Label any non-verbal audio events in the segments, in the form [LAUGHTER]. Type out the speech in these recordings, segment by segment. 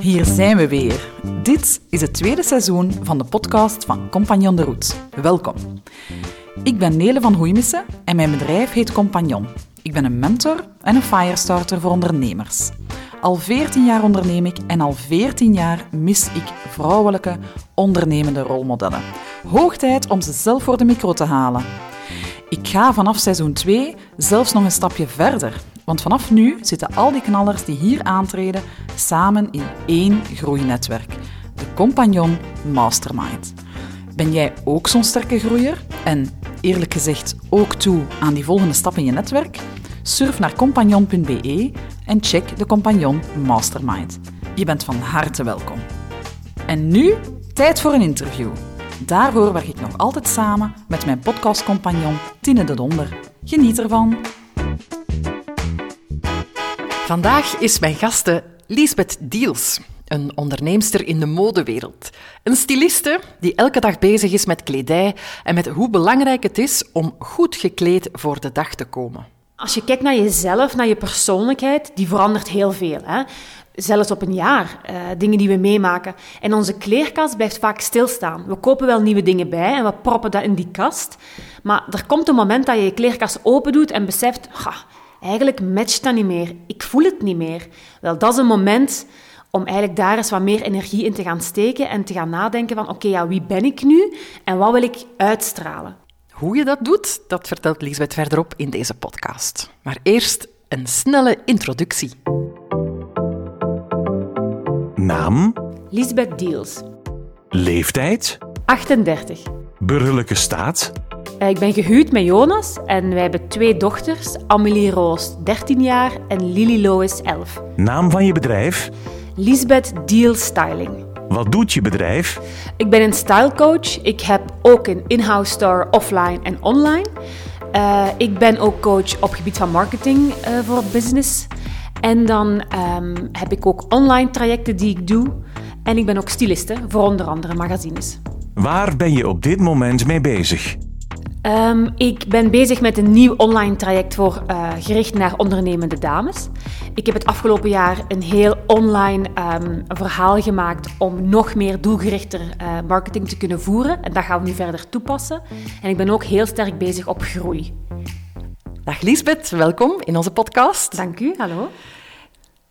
Hier zijn we weer. Dit is het tweede seizoen van de podcast van Compagnon de Route. Welkom. Ik ben Nele van Hoeimissen en mijn bedrijf heet Compagnon. Ik ben een mentor en een firestarter voor ondernemers. Al 14 jaar onderneem ik en al 14 jaar mis ik vrouwelijke ondernemende rolmodellen. Hoog tijd om ze zelf voor de micro te halen. Ik ga vanaf seizoen 2 zelfs nog een stapje verder. Want vanaf nu zitten al die knallers die hier aantreden samen in één groeinetwerk. De Compagnon Mastermind. Ben jij ook zo'n sterke groeier? En eerlijk gezegd ook toe aan die volgende stap in je netwerk? Surf naar compagnon.be en check de Compagnon Mastermind. Je bent van harte welkom. En nu tijd voor een interview. Daarvoor werk ik nog altijd samen met mijn podcastcompagnon Tine de Donder. Geniet ervan! Vandaag is mijn gaste Lisbeth Diels, een onderneemster in de modewereld. Een styliste die elke dag bezig is met kledij en met hoe belangrijk het is om goed gekleed voor de dag te komen. Als je kijkt naar jezelf, naar je persoonlijkheid, die verandert heel veel. Hè? Zelfs op een jaar, uh, dingen die we meemaken. En onze kleerkast blijft vaak stilstaan. We kopen wel nieuwe dingen bij en we proppen dat in die kast. Maar er komt een moment dat je je kleerkast open doet en beseft... eigenlijk matcht dat niet meer. Ik voel het niet meer. Wel, dat is een moment om eigenlijk daar eens wat meer energie in te gaan steken en te gaan nadenken van oké, ja, wie ben ik nu en wat wil ik uitstralen? Hoe je dat doet, dat vertelt Lisbeth verderop in deze podcast. Maar eerst een snelle introductie. Naam, Lisbeth Diels, leeftijd, 38. burgerlijke staat, Ik ben gehuwd met Jonas en wij hebben twee dochters, Amelie Roos, 13 jaar, en Lily Lois, 11. naam van je bedrijf, Lisbeth Diels Styling. wat doet je bedrijf, Ik ben een stylecoach. Ik heb ook een in-house store offline en online. Eh, ik ben ook coach op gebied van marketing eh, voor business. En dan ehm, heb ik ook online trajecten die ik doe. En ik ben ook styliste voor onder andere magazines. waar ben je op dit moment mee bezig? Ehm, ik ben bezig met een nieuw online traject voor, eh, gericht naar ondernemende dames. Ik heb het afgelopen jaar een heel online ehm, verhaal gemaakt om nog meer doelgerichter eh, marketing te kunnen voeren. En dat gaan we nu verder toepassen. En ik ben ook heel sterk bezig op groei. Dag Lisbeth, welkom in onze podcast. Dank u, hallo.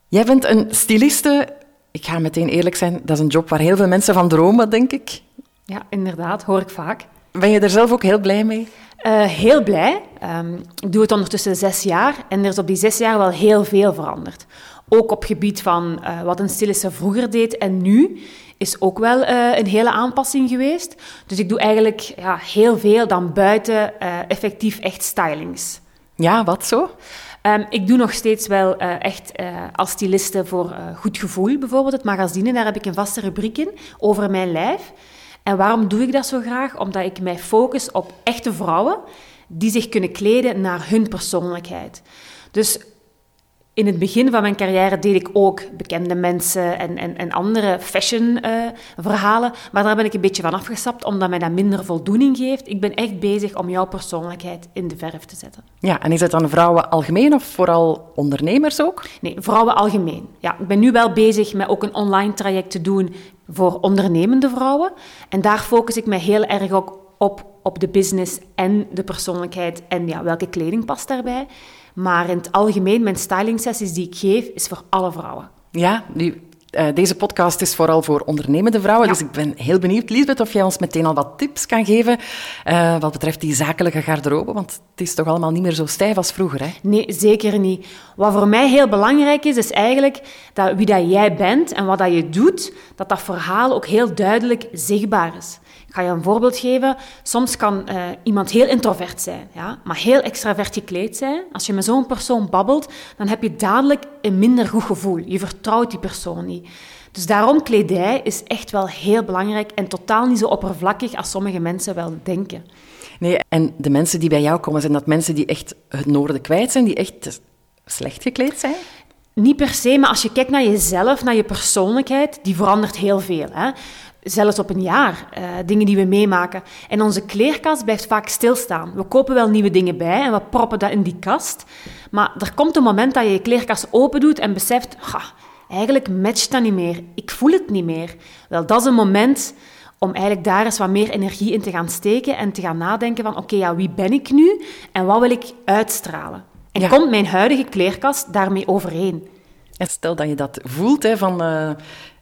Jij bent een styliste. Ik ga meteen eerlijk zijn, dat is een job waar heel veel mensen van dromen, denk ik. Ja, inderdaad, hoor ik vaak. Ben je er zelf ook heel blij mee? Eh, heel blij. Ehm, ik doe het ondertussen zes jaar en er is op die zes jaar wel heel veel veranderd. Ook op gebied van eh, wat een styliste vroeger deed en nu is ook wel eh, een hele aanpassing geweest. Dus ik doe eigenlijk ja, heel veel dan buiten effectief echt stylings. Ja, wat zo? Ehm, ik doe nog steeds wel echt als styliste voor Goed Gevoel, bijvoorbeeld het magazine. Daar heb ik een vaste rubriek in over mijn lijf. En waarom doe ik dat zo graag? Omdat ik mij focus op echte vrouwen die zich kunnen kleden naar hun persoonlijkheid. Dus in het begin van mijn carrière deed ik ook bekende mensen en, en, en andere fashion-verhalen. maar daar ben ik een beetje van afgestapt, omdat mij dat minder voldoening geeft. Ik ben echt bezig om jouw persoonlijkheid in de verf te zetten. Ja, en is het dan vrouwen algemeen of vooral ondernemers ook? Nee, vrouwen algemeen. Ja, ik ben nu wel bezig met ook een online traject te doen voor ondernemende vrouwen. En daar focus ik me heel erg ook op, op de business en de persoonlijkheid en ja, welke kleding past daarbij. Maar in het algemeen, mijn styling sessies die ik geef, is voor alle vrouwen. Ja, nu, eh, deze podcast is vooral voor ondernemende vrouwen. Ja. Dus ik ben heel benieuwd, Lisbeth, of jij ons meteen al wat tips kan geven eh, wat betreft die zakelijke garderobe. Want het is toch allemaal niet meer zo stijf als vroeger, hè? Nee, zeker niet. Wat voor mij heel belangrijk is, is eigenlijk dat wie dat jij bent en wat dat je doet, dat dat verhaal ook heel duidelijk zichtbaar is. Ik ga je een voorbeeld geven. Soms kan eh, iemand heel introvert zijn, ja, maar heel extravert gekleed zijn. Als je met zo'n persoon babbelt, dan heb je dadelijk een minder goed gevoel. Je vertrouwt die persoon niet. Dus daarom kledij is echt wel heel belangrijk en totaal niet zo oppervlakkig als sommige mensen wel denken. Nee, en de mensen die bij jou komen, zijn dat mensen die echt het noorden kwijt zijn, die echt slecht gekleed zijn? Niet per se, maar als je kijkt naar jezelf, naar je persoonlijkheid, die verandert heel veel. Hè? Zelfs op een jaar, uh, dingen die we meemaken. En onze kleerkast blijft vaak stilstaan. We kopen wel nieuwe dingen bij en we proppen dat in die kast. Maar er komt een moment dat je je kleerkast open doet en beseft, eigenlijk matcht dat niet meer. Ik voel het niet meer. Wel, dat is een moment om eigenlijk daar eens wat meer energie in te gaan steken en te gaan nadenken van, oké, ja, wie ben ik nu en wat wil ik uitstralen? En komt mijn huidige kleerkast daarmee overeen? En stel dat je dat voelt, hè, van uh,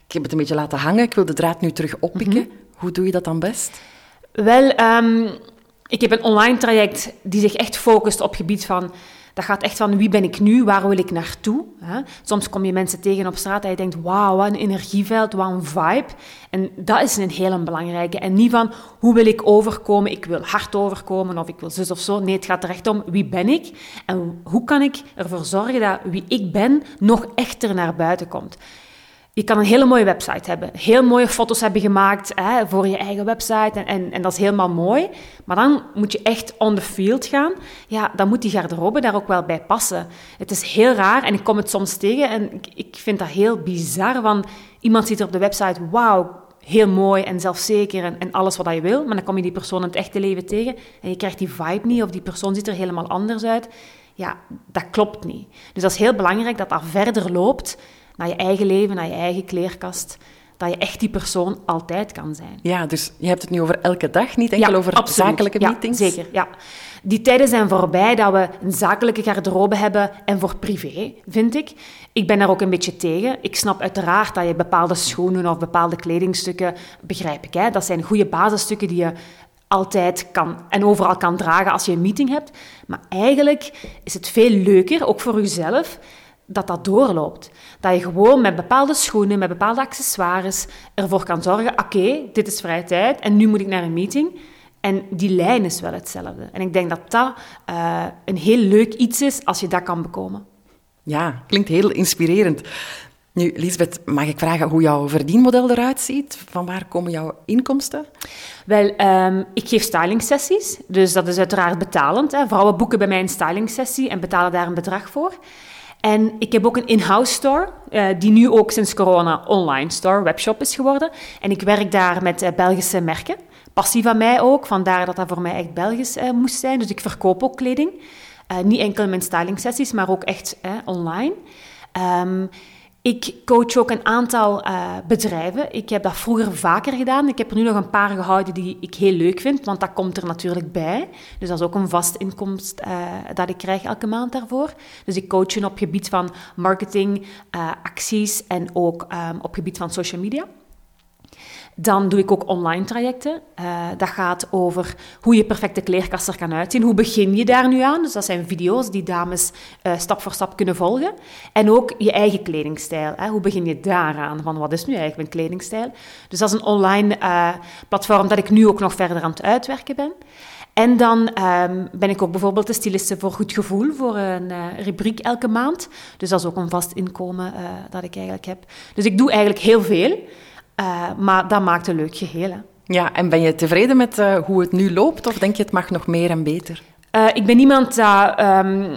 ik heb het een beetje laten hangen, ik wil de draad nu terug oppikken. Mhm. Hoe doe je dat dan best? Wel, um, ik heb een online traject die zich echt focust op het gebied van dat gaat echt van wie ben ik nu, waar wil ik naartoe. Hè? Soms kom je mensen tegen op straat en je denkt, wauw, wat een energieveld, wat een vibe. En dat is een hele belangrijke. En niet van, hoe wil ik overkomen, ik wil hard overkomen of ik wil zus of zo. Nee, het gaat er echt om, wie ben ik? En hoe kan ik ervoor zorgen dat wie ik ben nog echter naar buiten komt. Je kan een hele mooie website hebben, heel mooie foto's hebben gemaakt hè, voor je eigen website en, en, dat is helemaal mooi. Maar dan moet je echt on the field gaan. Ja, dan moet die garderobe daar ook wel bij passen. Het is heel raar en ik kom het soms tegen en ik, ik vind dat heel bizar. Van, iemand ziet er op de website, wauw, heel mooi en zelfzeker en, en, alles wat je wil. Maar dan kom je die persoon in het echte leven tegen en je krijgt die vibe niet of die persoon ziet er helemaal anders uit. Ja, dat klopt niet. Dus dat is heel belangrijk dat dat verder loopt naar je eigen leven, naar je eigen kleerkast. Dat je echt die persoon altijd kan zijn. Ja, dus je hebt het nu over elke dag, niet enkel over zakelijke meetings? Ja, zeker. Ja. Die tijden zijn voorbij dat we een zakelijke garderobe hebben en voor privé, vind ik. Ik ben daar ook een beetje tegen. Ik snap uiteraard dat je bepaalde schoenen of bepaalde kledingstukken, begrijp ik, hè, dat zijn goede basisstukken die je altijd kan en overal kan dragen als je een meeting hebt. Maar eigenlijk is het veel leuker, ook voor jezelf, dat dat doorloopt. Dat je gewoon met bepaalde schoenen, met bepaalde accessoires ervoor kan zorgen, oké, dit is vrije tijd en nu moet ik naar een meeting. En die lijn is wel hetzelfde. En ik denk dat dat uh, een heel leuk iets is als je dat kan bekomen. Ja, klinkt heel inspirerend. Nu, Lisbeth, mag ik vragen hoe jouw verdienmodel eruit ziet? Van waar komen jouw inkomsten? Wel, um, ik geef stylingsessies, dus dat is uiteraard betalend. Hè. Vrouwen boeken bij mij een stylingsessie en betalen daar een bedrag voor. En ik heb ook een in-house store, uh, die nu ook sinds corona online store, webshop is geworden. En ik werk daar met uh, Belgische merken. Passie van mij ook, vandaar dat dat voor mij echt Belgisch uh, moest zijn. Dus ik verkoop ook kleding. niet enkel mijn styling sessies, maar ook echt online. Um, ik coach ook een aantal uh, bedrijven. Ik heb dat vroeger vaker gedaan. Ik heb er nu nog een paar gehouden die ik heel leuk vind, want dat komt er natuurlijk bij. Dus dat is ook een vast inkomst uh, dat ik krijg elke maand daarvoor. Dus ik coach op het gebied van marketing, uh, acties en ook um, op gebied van social media. Dan doe ik ook online trajecten. Uh, dat gaat over hoe je perfecte kleerkast er kan uitzien. Hoe begin je daar nu aan? Dus dat zijn video's die dames uh, stap voor stap kunnen volgen. En ook je eigen kledingstijl. Hè? Hoe begin je daaraan? Van wat is nu eigenlijk mijn kledingstijl? Dus dat is een online uh, platform dat ik nu ook nog verder aan het uitwerken ben. En dan um, ben ik ook bijvoorbeeld de styliste voor Goed Gevoel, voor een rubriek elke maand. Dus dat is ook een vast inkomen dat ik eigenlijk heb. Dus ik doe eigenlijk heel veel. Uh, maar dat maakt een leuk geheel. Hè. Ja, en ben je tevreden met uh, hoe het nu loopt? Of denk je het mag nog meer en beter? Uh, ik ben iemand dat um,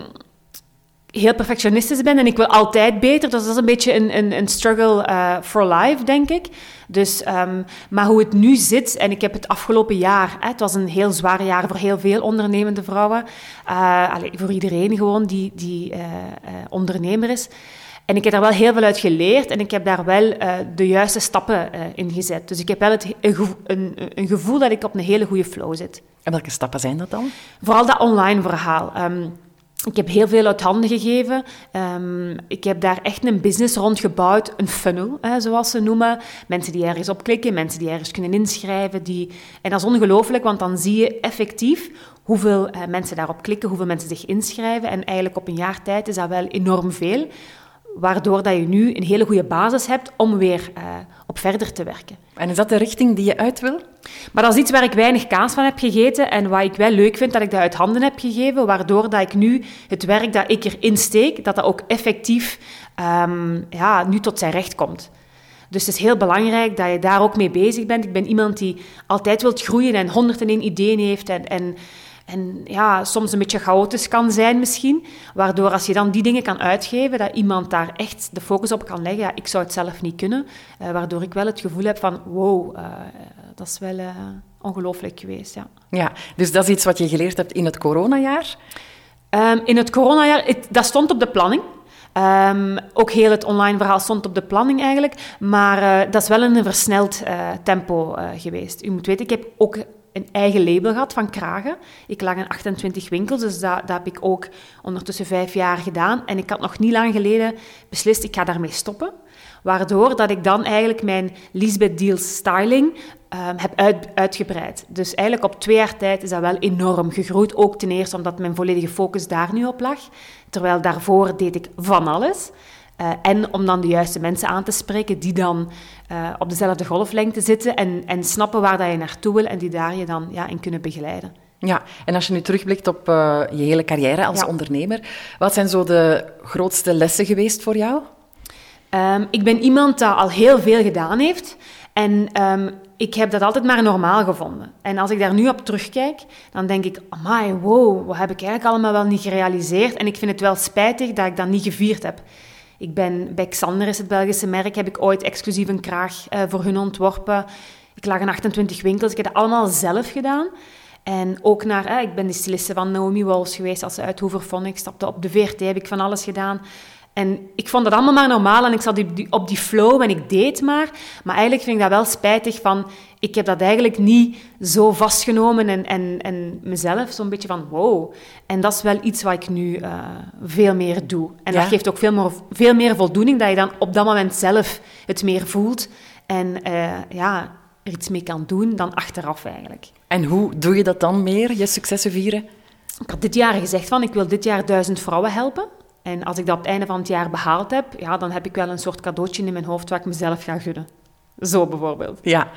heel perfectionistisch ben en ik wil altijd beter. Dus dat is een beetje een, een, een struggle for life, denk ik. Dus, um, maar hoe het nu zit, en ik heb het afgelopen jaar, hè, het was een heel zwaar jaar voor heel veel ondernemende vrouwen. Allez, voor iedereen gewoon die, die ondernemer is. En ik heb daar wel heel veel uit geleerd en ik heb daar wel uh, de juiste stappen uh, in gezet. Dus ik heb wel het, een, een, een, gevoel dat ik op een hele goede flow zit. En welke stappen zijn dat dan? Vooral dat online verhaal. Um, ik heb heel veel uit handen gegeven. Um, ik heb daar echt een business rond gebouwd, een funnel, hè, zoals ze noemen. Mensen die ergens op klikken, mensen die ergens kunnen inschrijven. Die... En dat is ongelooflijk, want dan zie je effectief hoeveel uh, mensen daarop klikken, hoeveel mensen zich inschrijven. En eigenlijk op een jaar tijd is dat wel enorm veel waardoor dat je nu een hele goede basis hebt om weer uh, op verder te werken. En is dat de richting die je uit wil? Maar dat is iets waar ik weinig kaas van heb gegeten en wat ik wel leuk vind dat ik dat uit handen heb gegeven, waardoor dat ik nu het werk dat ik erin steek, dat dat ook effectief um, ja, nu tot zijn recht komt. Dus het is heel belangrijk dat je daar ook mee bezig bent. Ik ben iemand die altijd wilt groeien en 101 ideeën heeft en, en en ja, soms een beetje chaotisch kan zijn misschien. Waardoor als je dan die dingen kan uitgeven, dat iemand daar echt de focus op kan leggen. Ja, ik zou het zelf niet kunnen. Uh, waardoor ik wel het gevoel heb van, wow, uh, dat is wel uh, ongelooflijk geweest. Ja. ja, dus dat is iets wat je geleerd hebt in het coronajaar? Um, in het coronajaar, het, dat stond op de planning. Um, ook heel het online verhaal stond op de planning eigenlijk. Maar uh, dat is wel in een versneld uh, tempo uh, geweest. U moet weten, ik heb ook een eigen label gehad van kragen. Ik lag in 28 winkels, dus dat, dat heb ik ook ondertussen vijf jaar gedaan. En ik had nog niet lang geleden beslist, ik ga daarmee stoppen. Waardoor dat ik dan eigenlijk mijn Lisbeth Deals styling um, heb uit, uitgebreid. Dus eigenlijk op twee jaar tijd is dat wel enorm gegroeid. Ook ten eerste omdat mijn volledige focus daar nu op lag. Terwijl daarvoor deed ik van alles. Uh, en om dan de juiste mensen aan te spreken die dan uh, op dezelfde golflengte zitten en, en snappen waar dat je naartoe wil en die daar je dan ja, in kunnen begeleiden. Ja, en als je nu terugblikt op uh, je hele carrière als ja. ondernemer, wat zijn zo de grootste lessen geweest voor jou? Um, ik ben iemand dat al heel veel gedaan heeft. En um, ik heb dat altijd maar normaal gevonden. En als ik daar nu op terugkijk, dan denk ik, amai, wow, wat heb ik eigenlijk allemaal wel niet gerealiseerd? En ik vind het wel spijtig dat ik dat niet gevierd heb. Ik ben, bij Xander is het Belgische merk, heb ik ooit exclusief een kraag uh, voor hun ontworpen. Ik lag in 28 winkels, ik heb dat allemaal zelf gedaan. En ook naar, eh, ik ben de styliste van Naomi Walls geweest als ze uit Hoever Ik stapte op de VRT, heb ik van alles gedaan. En ik vond dat allemaal maar normaal en ik zat op die, op die flow en ik deed maar. Maar eigenlijk vind ik dat wel spijtig van... Ik heb dat eigenlijk niet zo vastgenomen en, en, en mezelf zo'n beetje van wow. En dat is wel iets wat ik nu uh, veel meer doe. En ja? dat geeft ook veel meer, veel meer voldoening, dat je dan op dat moment zelf het meer voelt. En uh, ja, er iets mee kan doen dan achteraf eigenlijk. En hoe doe je dat dan meer, je successen vieren? Ik had dit jaar gezegd van, ik wil dit jaar duizend vrouwen helpen. En als ik dat op het einde van het jaar behaald heb, ja, dan heb ik wel een soort cadeautje in mijn hoofd wat ik mezelf ga gunnen. Zo bijvoorbeeld. Ja.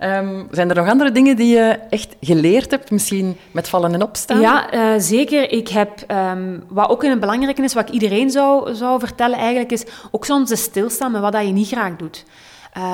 Um, zijn er nog andere dingen die je echt geleerd hebt, misschien met vallen en opstaan? Ja, uh, zeker. Ik heb, um, wat ook een belangrijke is, wat ik iedereen zou, zou vertellen eigenlijk, is ook soms stilstaan met wat dat je niet graag doet.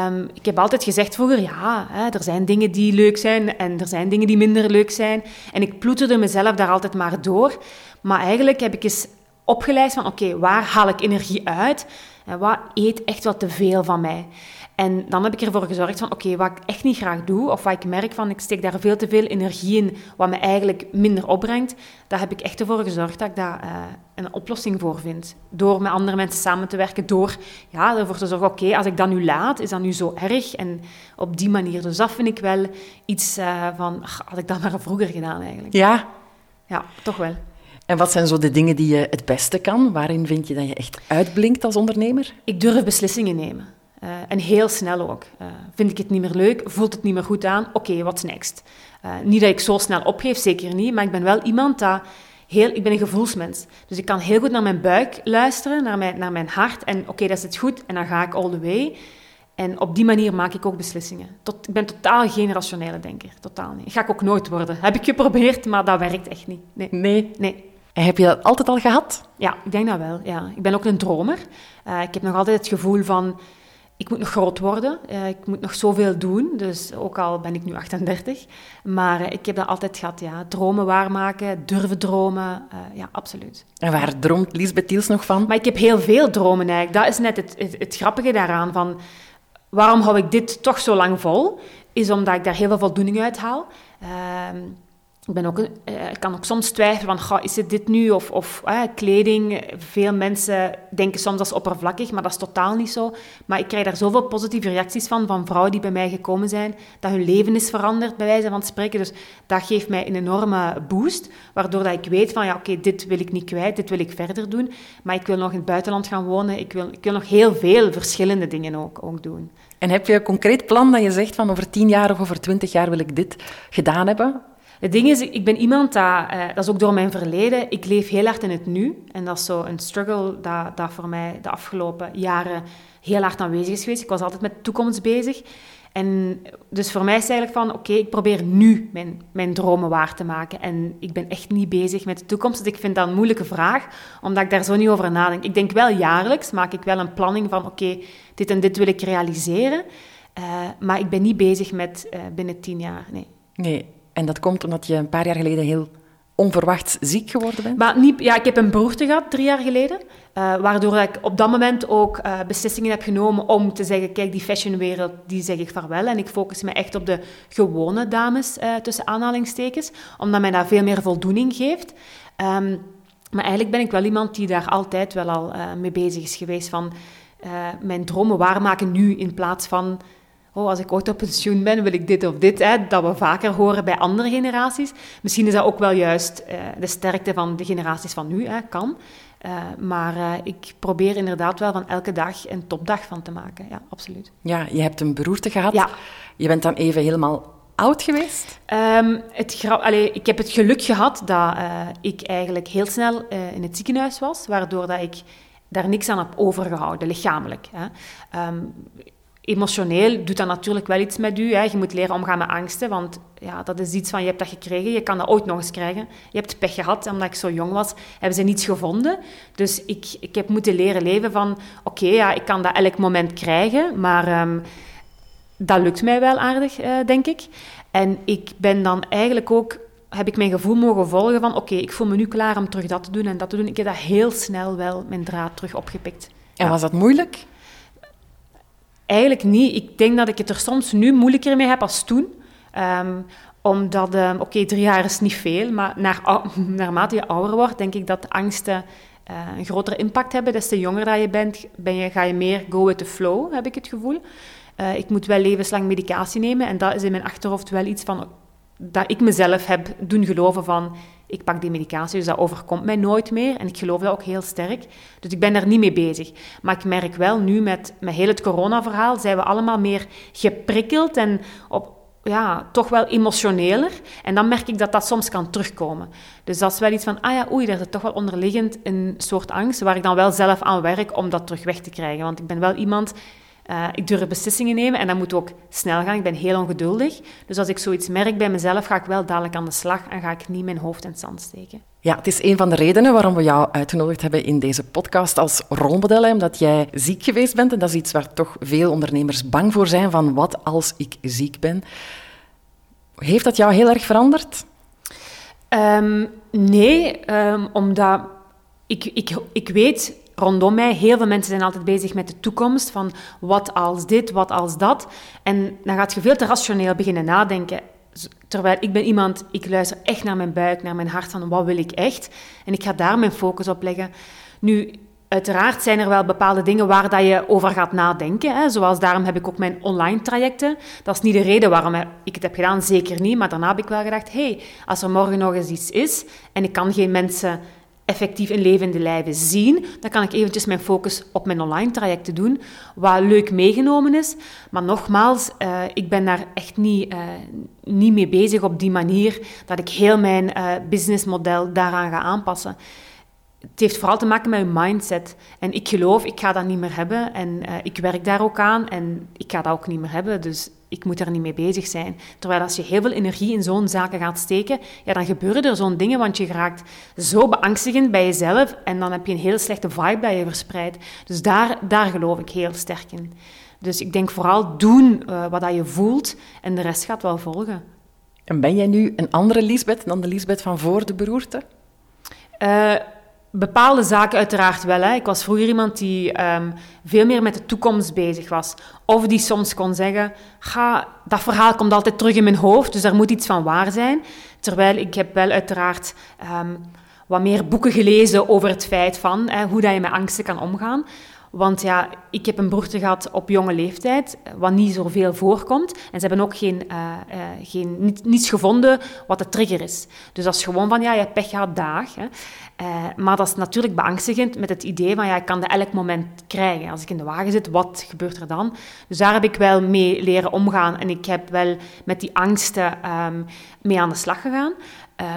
Um, ik heb altijd gezegd vroeger, ja, hè, er zijn dingen die leuk zijn en er zijn dingen die minder leuk zijn. En ik ploeterde mezelf daar altijd maar door. Maar eigenlijk heb ik eens opgeleid van, oké, okay, waar haal ik energie uit? En wat eet echt wat te veel van mij? En dan heb ik ervoor gezorgd van, oké, okay, wat ik echt niet graag doe, of wat ik merk van, ik steek daar veel te veel energie in, wat me eigenlijk minder opbrengt, daar heb ik echt ervoor gezorgd dat ik daar uh, een oplossing voor vind. Door met andere mensen samen te werken, door ja, ervoor te zorgen, oké, okay, als ik dat nu laat, is dat nu zo erg? En op die manier. Dus dat vind ik wel iets uh, van, ach, had ik dat maar vroeger gedaan eigenlijk. Ja? Ja, toch wel. En wat zijn zo de dingen die je het beste kan? Waarin vind je dat je echt uitblinkt als ondernemer? Ik durf beslissingen nemen. Uh, en heel snel ook. Uh, vind ik het niet meer leuk? Voelt het niet meer goed aan? Oké, okay, what's next? Uh, niet dat ik zo snel opgeef, zeker niet. Maar ik ben wel iemand dat... Heel, ik ben een gevoelsmens. Dus ik kan heel goed naar mijn buik luisteren, naar mijn, naar mijn hart. En oké, okay, dat zit goed. En dan ga ik all the way. En op die manier maak ik ook beslissingen. Tot, ik ben totaal geen rationele denker. Totaal niet. Dat ga ik ook nooit worden. Heb ik geprobeerd, maar dat werkt echt niet. Nee. Nee? Nee. Heb je dat altijd al gehad? Ja, ik denk dat wel. Ja. Ik ben ook een dromer. Uh, ik heb nog altijd het gevoel van... Ik moet nog groot worden. Uh, ik moet nog zoveel doen. Dus ook al ben ik nu 38. Maar uh, ik heb dat altijd gehad, ja. Dromen waarmaken, durven dromen. ja, absoluut. En waar droomt Lisbeth Tiels nog van? Maar ik heb heel veel dromen eigenlijk. Dat is net het, het, het grappige daaraan. Van, waarom hou ik dit toch zo lang vol? Is omdat ik daar heel veel voldoening uit haal. Ehm, ik, ben ook, ik kan ook soms twijfelen van, is het dit nu? Of, of kleding. Veel mensen denken soms dat is oppervlakkig, maar dat is totaal niet zo. Maar ik krijg daar zoveel positieve reacties van, van vrouwen die bij mij gekomen zijn, dat hun leven is veranderd, bij wijze van spreken. Dus dat geeft mij een enorme boost, waardoor dat ik weet van, ja, oké, dit wil ik niet kwijt, dit wil ik verder doen. Maar ik wil nog in het buitenland gaan wonen. Ik wil, ik wil nog heel veel verschillende dingen ook, ook doen. En heb je een concreet plan dat je zegt van over tien jaar of over twintig jaar wil ik dit gedaan hebben? Het ding is, ik ben iemand dat, uh, dat is ook door mijn verleden, ik leef heel hard in het nu. En dat is zo een struggle dat, dat voor mij de afgelopen jaren heel hard aanwezig is geweest. Ik was altijd met de toekomst bezig. En dus voor mij is het eigenlijk van, oké, ik probeer nu mijn, mijn dromen waar te maken. En ik ben echt niet bezig met de toekomst. Dus ik vind dat een moeilijke vraag, omdat ik daar zo niet over nadenk. Ik denk wel jaarlijks, maak ik wel een planning van, oké, dit en dit wil ik realiseren. Uh, maar ik ben niet bezig met uh, binnen tien jaar, nee. Nee, en dat komt omdat je een paar jaar geleden heel onverwachts ziek geworden bent? Maar niet, ja, ik heb een beroerte gehad drie jaar geleden. Uh, waardoor ik op dat moment ook uh, beslissingen heb genomen om te zeggen: kijk, die fashionwereld, die zeg ik vaarwel. En ik focus me echt op de gewone dames, uh, tussen aanhalingstekens, omdat mij dat veel meer voldoening geeft. Um, maar eigenlijk ben ik wel iemand die daar altijd wel al mee bezig is geweest. Van mijn dromen waarmaken nu in plaats van oh, als ik ooit op pensioen ben, wil ik dit of dit. Hè, dat we vaker horen bij andere generaties. Misschien is dat ook wel juist uh, de sterkte van de generaties van nu, hè, kan. Uh, maar uh, ik probeer inderdaad wel van elke dag een topdag van te maken. Ja, absoluut. Ja, je hebt een beroerte gehad. Ja. Je bent dan even helemaal oud geweest? Um, het Allee, ik heb het geluk gehad dat ik eigenlijk heel snel in het ziekenhuis was, waardoor dat ik daar niks aan heb overgehouden, lichamelijk. Hè. Um, emotioneel doet dat natuurlijk wel iets met u. Hè. Je moet leren omgaan met angsten, want ja, dat is iets van je hebt dat gekregen, je kan dat ooit nog eens krijgen. Je hebt pech gehad, omdat ik zo jong was, hebben ze niets gevonden. Dus ik, ik heb moeten leren leven van, oké, ja, ik kan dat elk moment krijgen, maar um, dat lukt mij wel aardig, uh, denk ik. En ik ben dan eigenlijk ook, heb ik mijn gevoel mogen volgen van, oké, ik voel me nu klaar om terug dat te doen en dat te doen. Ik heb dat heel snel wel, mijn draad terug opgepikt. En ja. was dat moeilijk? Eigenlijk niet. Ik denk dat ik het er soms nu moeilijker mee heb als toen. Um, omdat, um, oké, drie jaar is niet veel, maar naar, [LAUGHS] naarmate je ouder wordt, denk ik dat angsten uh, een grotere impact hebben. Des te jonger dat je bent, ben je, ga je meer go with the flow, heb ik het gevoel. Uh, ik moet wel levenslang medicatie nemen en dat is in mijn achterhoofd wel iets van dat ik mezelf heb doen geloven van ik pak die medicatie, dus dat overkomt mij nooit meer. En ik geloof dat ook heel sterk. Dus ik ben daar niet mee bezig. Maar ik merk wel nu met, met heel het coronaverhaal, zijn we allemaal meer geprikkeld en op, ja, toch wel emotioneler. En dan merk ik dat dat soms kan terugkomen. Dus dat is wel iets van, ah ja, oei, er is toch wel onderliggend een soort angst, waar ik dan wel zelf aan werk om dat terug weg te krijgen. Want ik ben wel iemand uh, ik durf beslissingen nemen en dat moet ook snel gaan. Ik ben heel ongeduldig. Dus als ik zoiets merk bij mezelf, ga ik wel dadelijk aan de slag en ga ik niet mijn hoofd in het zand steken. Ja, het is een van de redenen waarom we jou uitgenodigd hebben in deze podcast als rolmodel. Omdat jij ziek geweest bent en dat is iets waar toch veel ondernemers bang voor zijn. Van wat als ik ziek ben? Heeft dat jou heel erg veranderd? Um, nee, um, omdat ik, ik, ik weet rondom mij. Heel veel mensen zijn altijd bezig met de toekomst, van wat als dit, wat als dat. En dan gaat je veel te rationeel beginnen nadenken. Terwijl ik ben iemand, ik luister echt naar mijn buik, naar mijn hart, van wat wil ik echt? En ik ga daar mijn focus op leggen. Nu, uiteraard zijn er wel bepaalde dingen waar dat je over gaat nadenken. Hè. Zoals daarom heb ik ook mijn online trajecten. Dat is niet de reden waarom ik het heb gedaan, zeker niet. Maar daarna heb ik wel gedacht, hey, als er morgen nog eens iets is en ik kan geen mensen effectief in levende lijven zien, dan kan ik eventjes mijn focus op mijn online trajecten doen, wat leuk meegenomen is. Maar nogmaals, uh, ik ben daar echt niet, uh, niet mee bezig op die manier dat ik heel mijn uh, businessmodel daaraan ga aanpassen. Het heeft vooral te maken met je mindset. En ik geloof, ik ga dat niet meer hebben. En ik werk daar ook aan en ik ga dat ook niet meer hebben. Dus ik moet er niet mee bezig zijn. Terwijl als je heel veel energie in zo'n zaken gaat steken, ja, dan gebeuren er zo'n dingen, want je raakt zo beangstigend bij jezelf en dan heb je een heel slechte vibe dat je verspreidt. Dus daar, daar geloof ik heel sterk in. Dus ik denk vooral doen uh, wat dat je voelt en de rest gaat wel volgen. En ben jij nu een andere Lisbeth dan de Lisbeth van voor de beroerte? Uh, Bepaalde zaken uiteraard wel. Hè. Ik was vroeger iemand die um, veel meer met de toekomst bezig was. Of die soms kon zeggen, ga, dat verhaal komt altijd terug in mijn hoofd, dus daar moet iets van waar zijn. Terwijl ik heb wel uiteraard um, wat meer boeken gelezen over het feit van hè, hoe dat je met angsten kan omgaan. Want ja, ik heb een beroerte gehad op jonge leeftijd, wat niet zoveel voorkomt. En ze hebben ook geen, uh, uh, geen, niet, niets gevonden wat de trigger is. Dus dat is gewoon van, ja, je hebt pech gehad, dag. Hè. Uh, maar dat is natuurlijk beangstigend met het idee van, ja, ik kan dat elk moment krijgen. Als ik in de wagen zit, wat gebeurt er dan? Dus daar heb ik wel mee leren omgaan. En ik heb wel met die angsten um, mee aan de slag gegaan.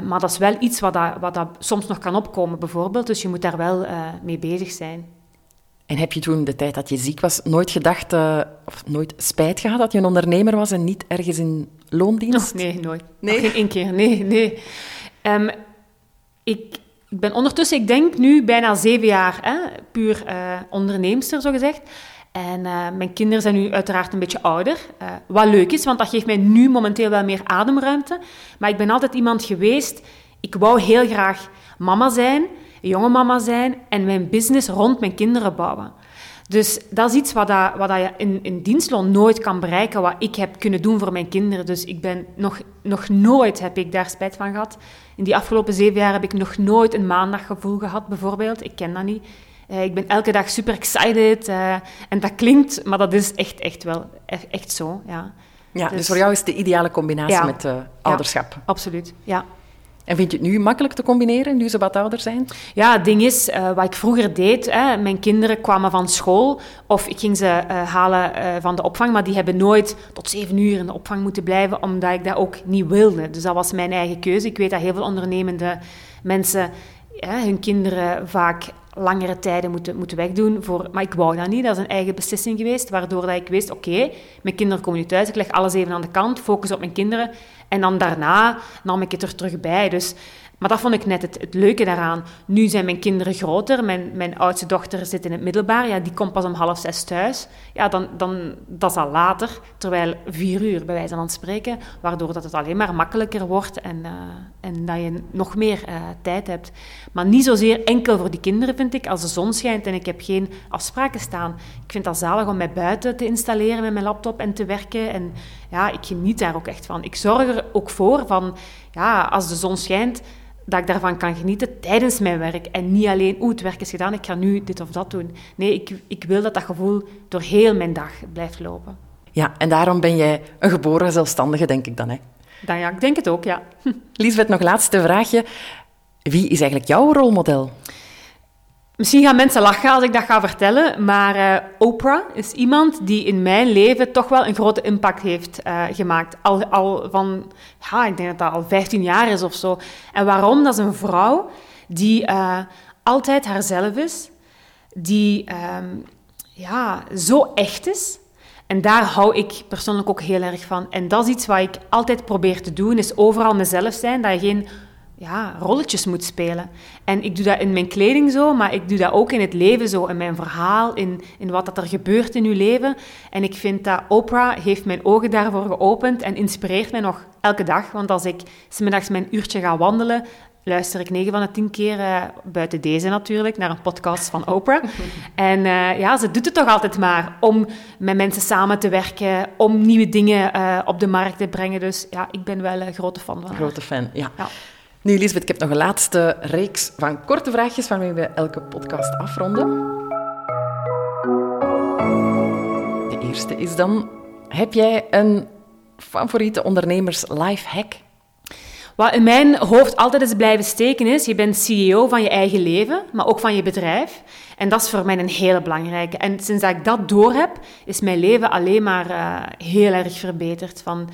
maar dat is wel iets wat, dat, wat dat soms nog kan opkomen, bijvoorbeeld. Dus je moet daar wel mee bezig zijn. En heb je toen, de tijd dat je ziek was, nooit gedacht, uh, of nooit spijt gehad dat je een ondernemer was en niet ergens in loondienst? Oh, nee, nooit. Nee? Geen één keer, nee, nee. Um, ik, ik ben ondertussen, ik denk nu bijna zeven jaar, hè, puur uh, onderneemster, zo gezegd. En uh, mijn kinderen zijn nu uiteraard een beetje ouder. Uh, wat leuk is, want dat geeft mij nu momenteel wel meer ademruimte. Maar ik ben altijd iemand geweest ik wou heel graag mama zijn, jonge mama zijn en mijn business rond mijn kinderen bouwen. Dus dat is iets wat, dat, wat dat je in, in dienstloon nooit kan bereiken, wat ik heb kunnen doen voor mijn kinderen. Dus ik ben nog, nog nooit heb ik daar spijt van gehad. In die afgelopen zeven jaar heb ik nog nooit een maandaggevoel gehad, bijvoorbeeld. Ik ken dat niet. Uh, ik ben elke dag super excited. Uh, en dat klinkt, maar dat is echt, echt wel echt, echt zo. Ja. Ja, dus, dus, voor jou is het de ideale combinatie ja, met uh, ouderschap. Ja, absoluut, ja. En vind je het nu makkelijk te combineren, nu ze wat ouder zijn? Ja, het ding is, uh, wat ik vroeger deed, hè, mijn kinderen kwamen van school of ik ging ze uh, halen uh, van de opvang, maar die hebben nooit tot zeven uur in de opvang moeten blijven, omdat ik dat ook niet wilde. Dus dat was mijn eigen keuze. Ik weet dat heel veel ondernemende mensen hun kinderen vaak langere tijden moeten, moeten wegdoen. Voor, maar ik wou dat niet. Dat is een eigen beslissing geweest, waardoor dat ik wist, oké, mijn kinderen komen nu thuis, ik leg alles even aan de kant, focus op mijn kinderen. En dan daarna nam ik het er terug bij. Dus maar dat vond ik net het, het, leuke daaraan. Nu zijn mijn kinderen groter. Mijn, mijn oudste dochter zit in het middelbaar. Ja, die komt pas om half zes thuis. Ja, dan, dan, dat is al later. Terwijl vier uur, bij wijze van spreken. Waardoor dat het alleen maar makkelijker wordt en, uh, en dat je nog meer uh, tijd hebt. Maar niet zozeer enkel voor die kinderen, vind ik. Als de zon schijnt en ik heb geen afspraken staan. Ik vind dat zalig om mij buiten te installeren met mijn laptop en te werken. En ja, ik geniet daar ook echt van. Ik zorg er ook voor van... Ja, als de zon schijnt dat ik daarvan kan genieten tijdens mijn werk. En niet alleen, oeh, het werk is gedaan, ik ga nu dit of dat doen. Nee, ik, ik wil dat dat gevoel door heel mijn dag blijft lopen. Ja, en daarom ben jij een geboren zelfstandige, denk ik dan, hè? Dan ja, ik denk het ook, ja. Liesbeth, nog laatste vraagje. Wie is eigenlijk jouw rolmodel? Misschien gaan mensen lachen als ik dat ga vertellen, maar uh, Oprah is iemand die in mijn leven toch wel een grote impact heeft uh, gemaakt. Al, al van, ja, ik denk dat dat al 15 jaar is of zo. En waarom? Dat is een vrouw die uh, altijd haarzelf is, die um, ja, zo echt is. En daar hou ik persoonlijk ook heel erg van. En dat is iets wat ik altijd probeer te doen, is overal mezelf zijn, dat je geen ja, rolletjes moet spelen. En ik doe dat in mijn kleding zo, maar ik doe dat ook in het leven zo, in mijn verhaal, in, in wat dat er gebeurt in uw leven. En ik vind dat Oprah heeft mijn ogen daarvoor geopend en inspireert mij nog elke dag. Want als ik smiddags mijn uurtje ga wandelen, luister ik 9 van de 10 keer, uh, buiten deze natuurlijk, naar een podcast van Oprah. [LAUGHS] en uh, ja, ze doet het toch altijd maar om met mensen samen te werken, om nieuwe dingen uh, op de markt te brengen. Dus ja, ik ben wel een grote fan van Grote fan, ja. ja. Nu, Elisabeth, ik heb nog een laatste reeks van korte vraagjes waarmee we elke podcast afronden. De eerste is dan: heb jij een favoriete ondernemers life hack? Wat in mijn hoofd altijd is blijven steken is, je bent CEO van je eigen leven, maar ook van je bedrijf. En dat is voor mij een hele belangrijke. En sinds dat ik dat door heb, is mijn leven alleen maar uh, heel erg verbeterd. Van,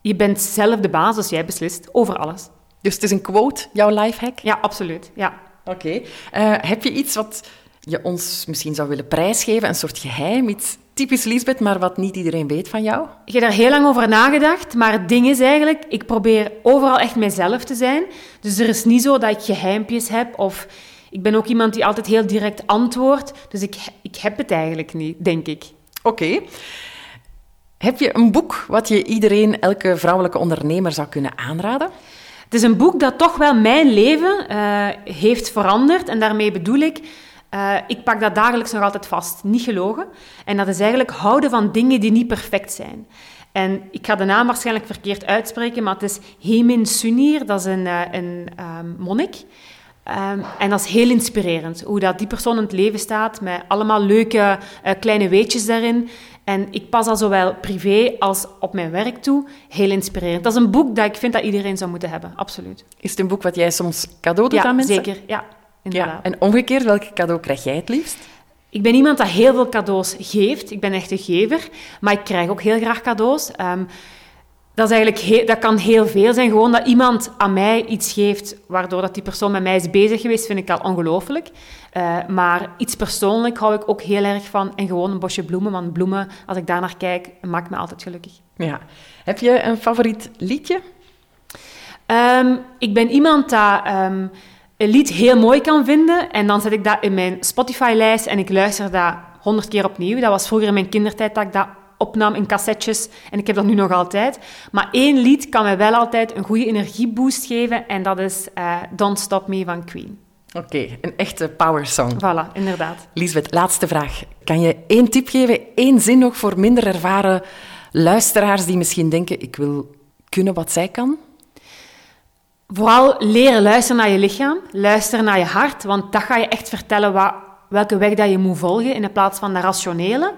je bent zelf de baas, dus jij beslist over alles. Dus het is een quote, jouw lifehack? Ja, absoluut. Ja. Oké. Okay. Eh, heb je iets wat je ons misschien zou willen prijsgeven? Een soort geheim, iets typisch Lisbeth, maar wat niet iedereen weet van jou? Ik heb daar heel lang over nagedacht, maar het ding is eigenlijk, ik probeer overal echt mijzelf te zijn. Dus er is niet zo dat ik geheimpjes heb of... Ik ben ook iemand die altijd heel direct antwoordt, dus ik, ik heb het eigenlijk niet, denk ik. Oké. Heb je een boek wat je iedereen, elke vrouwelijke ondernemer zou kunnen aanraden? Het is een boek dat toch wel mijn leven uh, heeft veranderd. En daarmee bedoel ik, uh, ik pak dat dagelijks nog altijd vast. Niet gelogen. En dat is eigenlijk houden van dingen die niet perfect zijn. En ik ga de naam waarschijnlijk verkeerd uitspreken, maar het is Hemin Sunir. Dat is een, uh, een monnik. Um, en dat is heel inspirerend, hoe dat die persoon in het leven staat, met allemaal leuke uh, kleine weetjes daarin. En ik pas al zowel privé als op mijn werk toe. Heel inspirerend. Dat is een boek dat ik vind dat iedereen zou moeten hebben, absoluut. Is het een boek wat jij soms cadeau doet ja, aan mensen? Zeker, ja, inderdaad. Ja, en omgekeerd, welk cadeau krijg jij het liefst? Ik ben iemand dat heel veel cadeaus geeft. Ik ben echt een gever, maar ik krijg ook heel graag cadeaus. Um, dat, is eigenlijk dat kan heel veel zijn. Gewoon dat iemand aan mij iets geeft, waardoor dat die persoon met mij is bezig geweest, vind ik al ongelooflijk. Uh, maar iets persoonlijk hou ik ook heel erg van. En gewoon een bosje bloemen, want bloemen, als ik daar naar kijk, maakt me altijd gelukkig. Ja. Heb je een favoriet liedje? Um, ik ben iemand dat um, een lied heel mooi kan vinden. En dan zet ik dat in mijn Spotify-lijst en ik luister dat honderd keer opnieuw. Dat was vroeger in mijn kindertijd dat ik dat opnam in cassettes en ik heb dat nu nog altijd. Maar één lied kan mij wel altijd een goede energieboost geven en dat is uh, Don't Stop Me van Queen. Oké, een echte power song. Voilà, inderdaad. Lisbeth, laatste vraag. Kan je één tip geven, één zin nog voor minder ervaren luisteraars die misschien denken, ik wil kunnen wat zij kan? Vooral leren luisteren naar je lichaam, luisteren naar je hart, want dat ga je echt vertellen wat, welke weg dat je moet volgen in plaats van de rationele.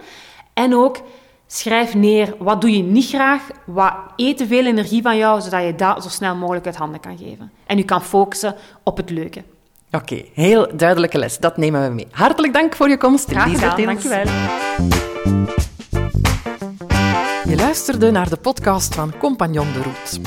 En ook schrijf neer wat doe je niet graag, wat eet te veel energie van jou, zodat je dat zo snel mogelijk uit handen kan geven. En je kan focussen op het leuke. Oké, heel duidelijke les. Dat nemen we mee. Hartelijk dank voor je komst. Graag gedaan, dankjewel. Je luisterde naar de podcast van Compagnon de Route.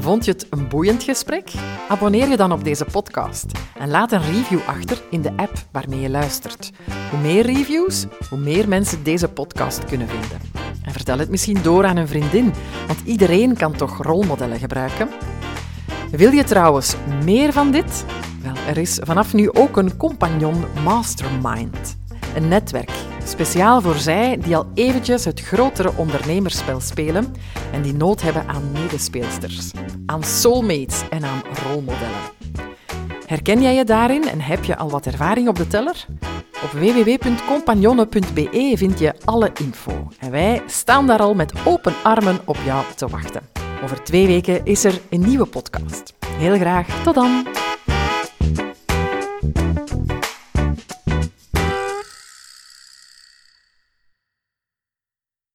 Vond je het een boeiend gesprek? Abonneer je dan op deze podcast en laat een review achter in de app waarmee je luistert. Hoe meer reviews, hoe meer mensen deze podcast kunnen vinden. En vertel het misschien door aan een vriendin, want iedereen kan toch rolmodellen gebruiken? Wil je trouwens meer van dit? Wel, er is vanaf nu ook een Compagnon Mastermind. Een netwerk, speciaal voor zij die al eventjes het grotere ondernemerspel spelen en die nood hebben aan medespeelsters, aan soulmates en aan rolmodellen. Herken jij je daarin en heb je al wat ervaring op de teller? Op www.compagnonne.be vind je alle info. En wij staan daar al met open armen op jou te wachten. Over twee weken is er een nieuwe podcast. Heel graag, tot dan!